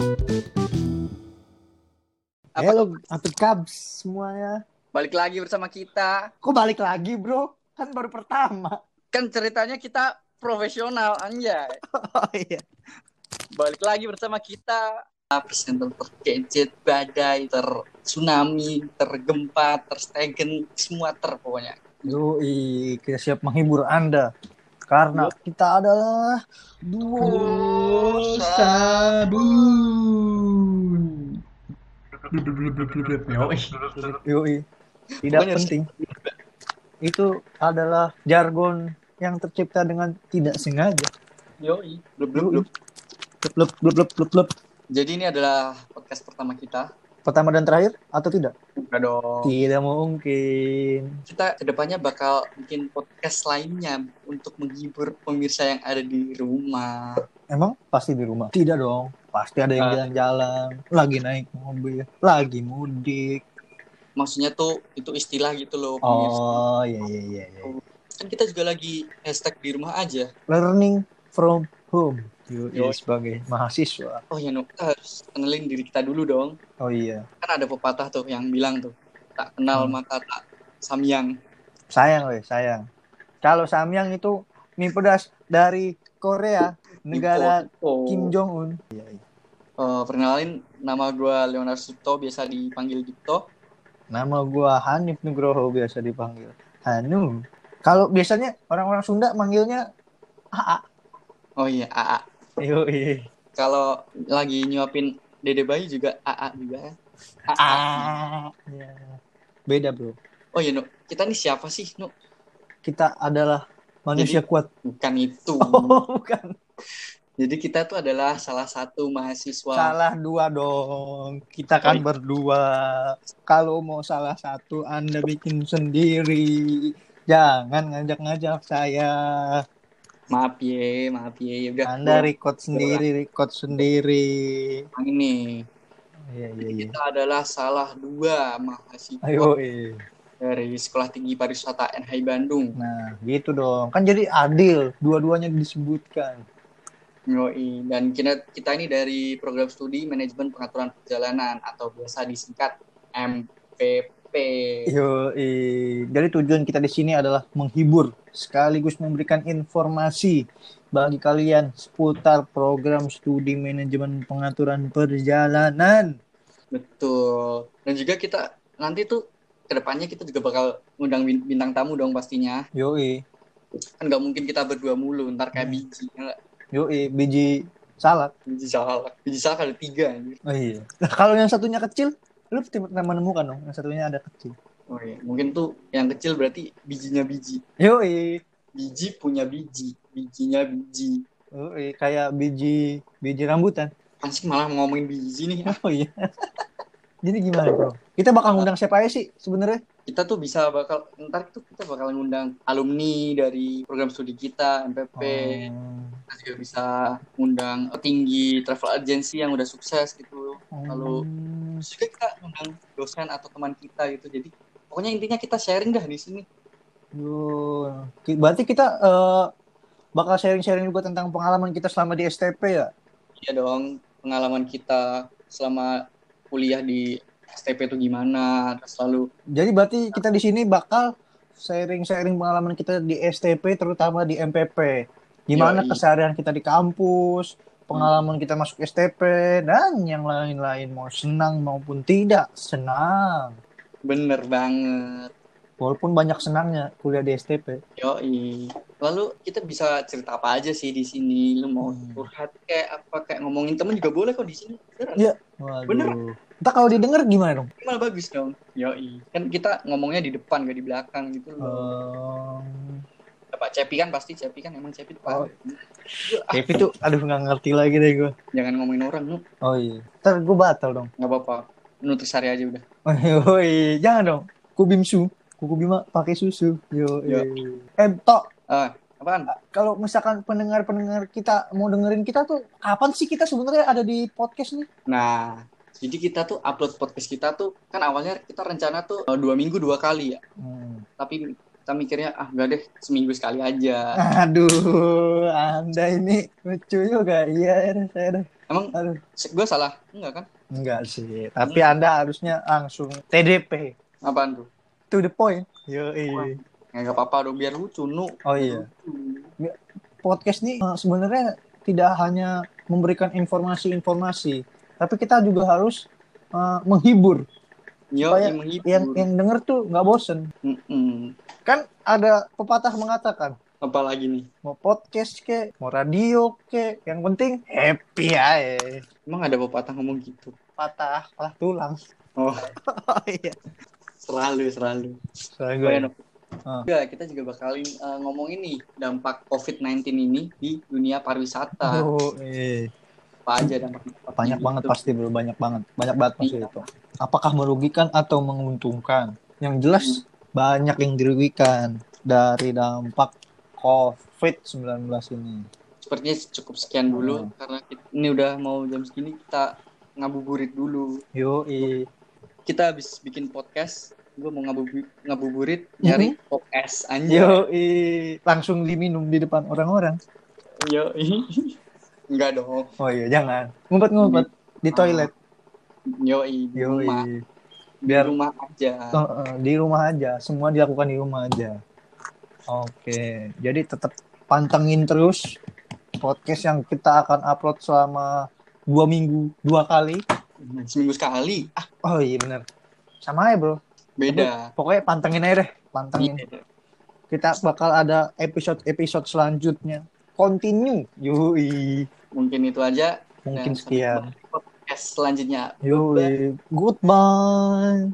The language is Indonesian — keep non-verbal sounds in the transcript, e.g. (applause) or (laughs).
Apa- Halo, Atlet Cubs semuanya. Balik lagi bersama kita. Kok balik lagi, bro? Kan baru pertama. Kan ceritanya kita profesional, anjay. (laughs) Oh iya. Balik lagi bersama kita. Presenter terkejut, badai, ter tsunami, tergempa, terstegen, semua ter pokoknya. Yoi, kita siap menghibur Anda. Karena kita adalah duo sabun. Yoi. Tidak Pokoknya penting. Itu adalah jargon yang tercipta dengan tidak sengaja. Yoi. Blub, blub, blub. Blub, blub, blub, blub, blub, blub. Jadi ini adalah podcast pertama kita. Pertama dan terakhir atau tidak? Bukan dong. Tidak mungkin. Kita ke depannya bakal bikin podcast lainnya untuk menghibur pemirsa yang ada di rumah. Emang pasti di rumah? Tidak dong. Pasti ada yang Ah. jalan-jalan, lagi naik mobil, lagi mudik. Maksudnya tuh itu istilah gitu loh pemirsa. Oh iya iya iya. iya. Kan kita juga lagi hashtag di rumah aja. Learning from home. Yoi, Yoi. sebagai mahasiswa. Oh ya, no. kita harus kenalin diri kita dulu dong. Oh iya. Kan ada pepatah tuh yang bilang tuh, tak kenal Hmm. maka tak samyang. Sayang weh, sayang. Kalau Samyang itu mie pedas dari Korea, negara oh. Kim Jong Un. Iya, iya. Eh, perkenalin, nama gue Leonardo Suto, biasa dipanggil Dipto. Nama gua Hanif Nugroho biasa dipanggil. Hanu. Kalau biasanya orang-orang Sunda manggilnya AA. Oh iya, AA. Kalau lagi nyuapin dede bayi juga AA juga. AA. Ya. Beda bro. Oh iya, no. kita nih siapa sih, no? Kita adalah manusia kuat. Bukan itu. (laughs) Oh, bukan. Jadi kita tuh adalah salah satu mahasiswa. Salah dua dong. Kita kan Oh, iya. berdua. Kalau mau salah satu Anda bikin sendiri. Jangan ngajak-ngajak saya. Maaf ya, maaf ya. Ya udah. Anda record sendiri, record sendiri. ini. Iya, iya, iya. kita adalah salah dua mahasiswa Ayo, eh. dari Sekolah Tinggi Pariwisata NHI Bandung. Nah, gitu dong. Kan jadi adil. Dua-duanya disebutkan. Yoi. Dan kita, kita ini dari program studi manajemen pengaturan perjalanan atau biasa disingkat MPP. Yo, jadi tujuan kita di sini adalah menghibur sekaligus memberikan informasi bagi kalian seputar program studi manajemen pengaturan perjalanan. Betul. Dan juga kita nanti tuh ke depannya kita juga bakal ngundang bin- bintang tamu dong pastinya. Yoi, Kan nggak mungkin kita berdua mulu, ntar kayak Hmm. biji. Ya nggak? yoi, biji salad. Biji salah. Biji salah ada tiga. anjir. Oh iya. Nah, kalau yang satunya kecil, lu pernah menemukan dong, yang satunya ada kecil. Oh iya. Mungkin tuh yang kecil berarti bijinya biji. Yoi, Biji punya biji. Bijinya biji. yoi, kayak biji biji rambutan. Sih malah ngomongin biji nih. (laughs) Oh iya. Jadi gimana bro? Kita bakal ngundang siapa aja sih sebenarnya? kita tuh bisa bakal ntar tuh kita bakal ngundang alumni dari program studi kita MPP Oh. kita juga bisa ngundang petinggi travel agency yang udah sukses gitu Lalu, Hmm. Terus juga kita ngundang dosen atau teman kita gitu jadi pokoknya intinya kita sharing dah di sini Yo, berarti kita eh, bakal sharing-sharing juga tentang pengalaman kita selama di STP ya? iya dong pengalaman kita selama kuliah di STP itu gimana terus lalu Jadi berarti kita di sini bakal sharing-sharing pengalaman kita di STP terutama di MPP. Gimana Yoi. keseharian kita di kampus, pengalaman kita masuk STP dan yang lain-lain mau senang maupun tidak senang. bener banget Walaupun banyak senangnya kuliah di STP. Yoi. Lalu kita bisa cerita apa aja sih di sini? Lu mau Hmm. curhat kayak apa kayak ngomongin temen juga boleh kok di sini. Iya. Bener. Entah kalau didengar gimana dong? Malah bagus dong. Yoi. Kan kita ngomongnya di depan gak di belakang gitu loh. Ehm, Pak Cepi kan pasti Cepi kan emang Cepi Oh. depan. Cepi tuh, aduh nggak ngerti lagi deh gue. Jangan ngomongin orang lu. Oh iya. Ntar gue batal dong. Gak apa-apa. Nutrisari aja udah. (laughs) Woi, jangan dong. Kubimsu. Kuku bima pakai susu. Yo. Yo. Eh, Tok, Ah, apaan? kalau misalkan pendengar-pendengar kita mau dengerin kita tuh kapan sih kita sebenarnya ada di podcast nih? Nah, jadi kita tuh upload podcast kita tuh kan awalnya kita rencana tuh eh, dua minggu dua kali ya. Hmm. Tapi kita mikirnya ah enggak deh seminggu sekali aja. Aduh, Anda ini lucu juga. Iya, ya, saya dah. Emang Aduh, gue salah? Enggak kan? enggak sih. Tapi Anda harusnya langsung TDP. Apaan tuh? To the point. Yo, Ya nggak apa-apa dong biar lucu nu. Oh iya. Podcast nih eh, sebenarnya tidak hanya memberikan informasi-informasi, tapi kita juga harus eh, menghibur. Yo, Supaya yang. Yang yang denger tuh nggak bosen. Mm-mm. Kan ada pepatah mengatakan, Apalagi nih? mau podcast ke, mau radio ke, yang penting happy ya. Emang ada pepatah ngomong gitu? Patah, patah tulang. Oh, (laughs) Oh iya. selalu selalu. Ya, Nok. Ah. Juga kita juga bakalin eh, ngomongin nih dampak COVID-19 ini di dunia pariwisata. oh, eh. Apa aja dampak banyak banget pasti bro, banyak banget, banyak banget pasti Iya. itu. Apakah merugikan atau menguntungkan? Yang jelas banyak yang dirugikan dari dampak COVID-19 ini. Sepertinya cukup sekian dulu Hmm. karena kita- ini udah mau jam segini kita ngabuburit dulu. Yo, Kita habis bikin podcast, gue mau ngabubu- ngabuburit nyari podcast anjay. yo, langsung diminum di depan orang-orang. Yo, (laughs) enggak dong. Oh iya, jangan. Ngumpet-ngumpet di toilet. Yo, di Yo, rumah, di biar rumah aja. Eh, eh, di rumah aja, semua dilakukan di rumah aja. Oke, jadi tetap pantengin terus podcast yang kita akan upload selama dua minggu dua kali. Seminggu sekali. Ah, Oh iya bener, sama aja bro. beda. Pokoknya pantengin aja deh, pantengin. Iya. Kita bakal ada episode-episode selanjutnya. Continue, yui. Mungkin itu aja. Mungkin Dan sampai sekian. Podcast selanjutnya. Yui, goodbye.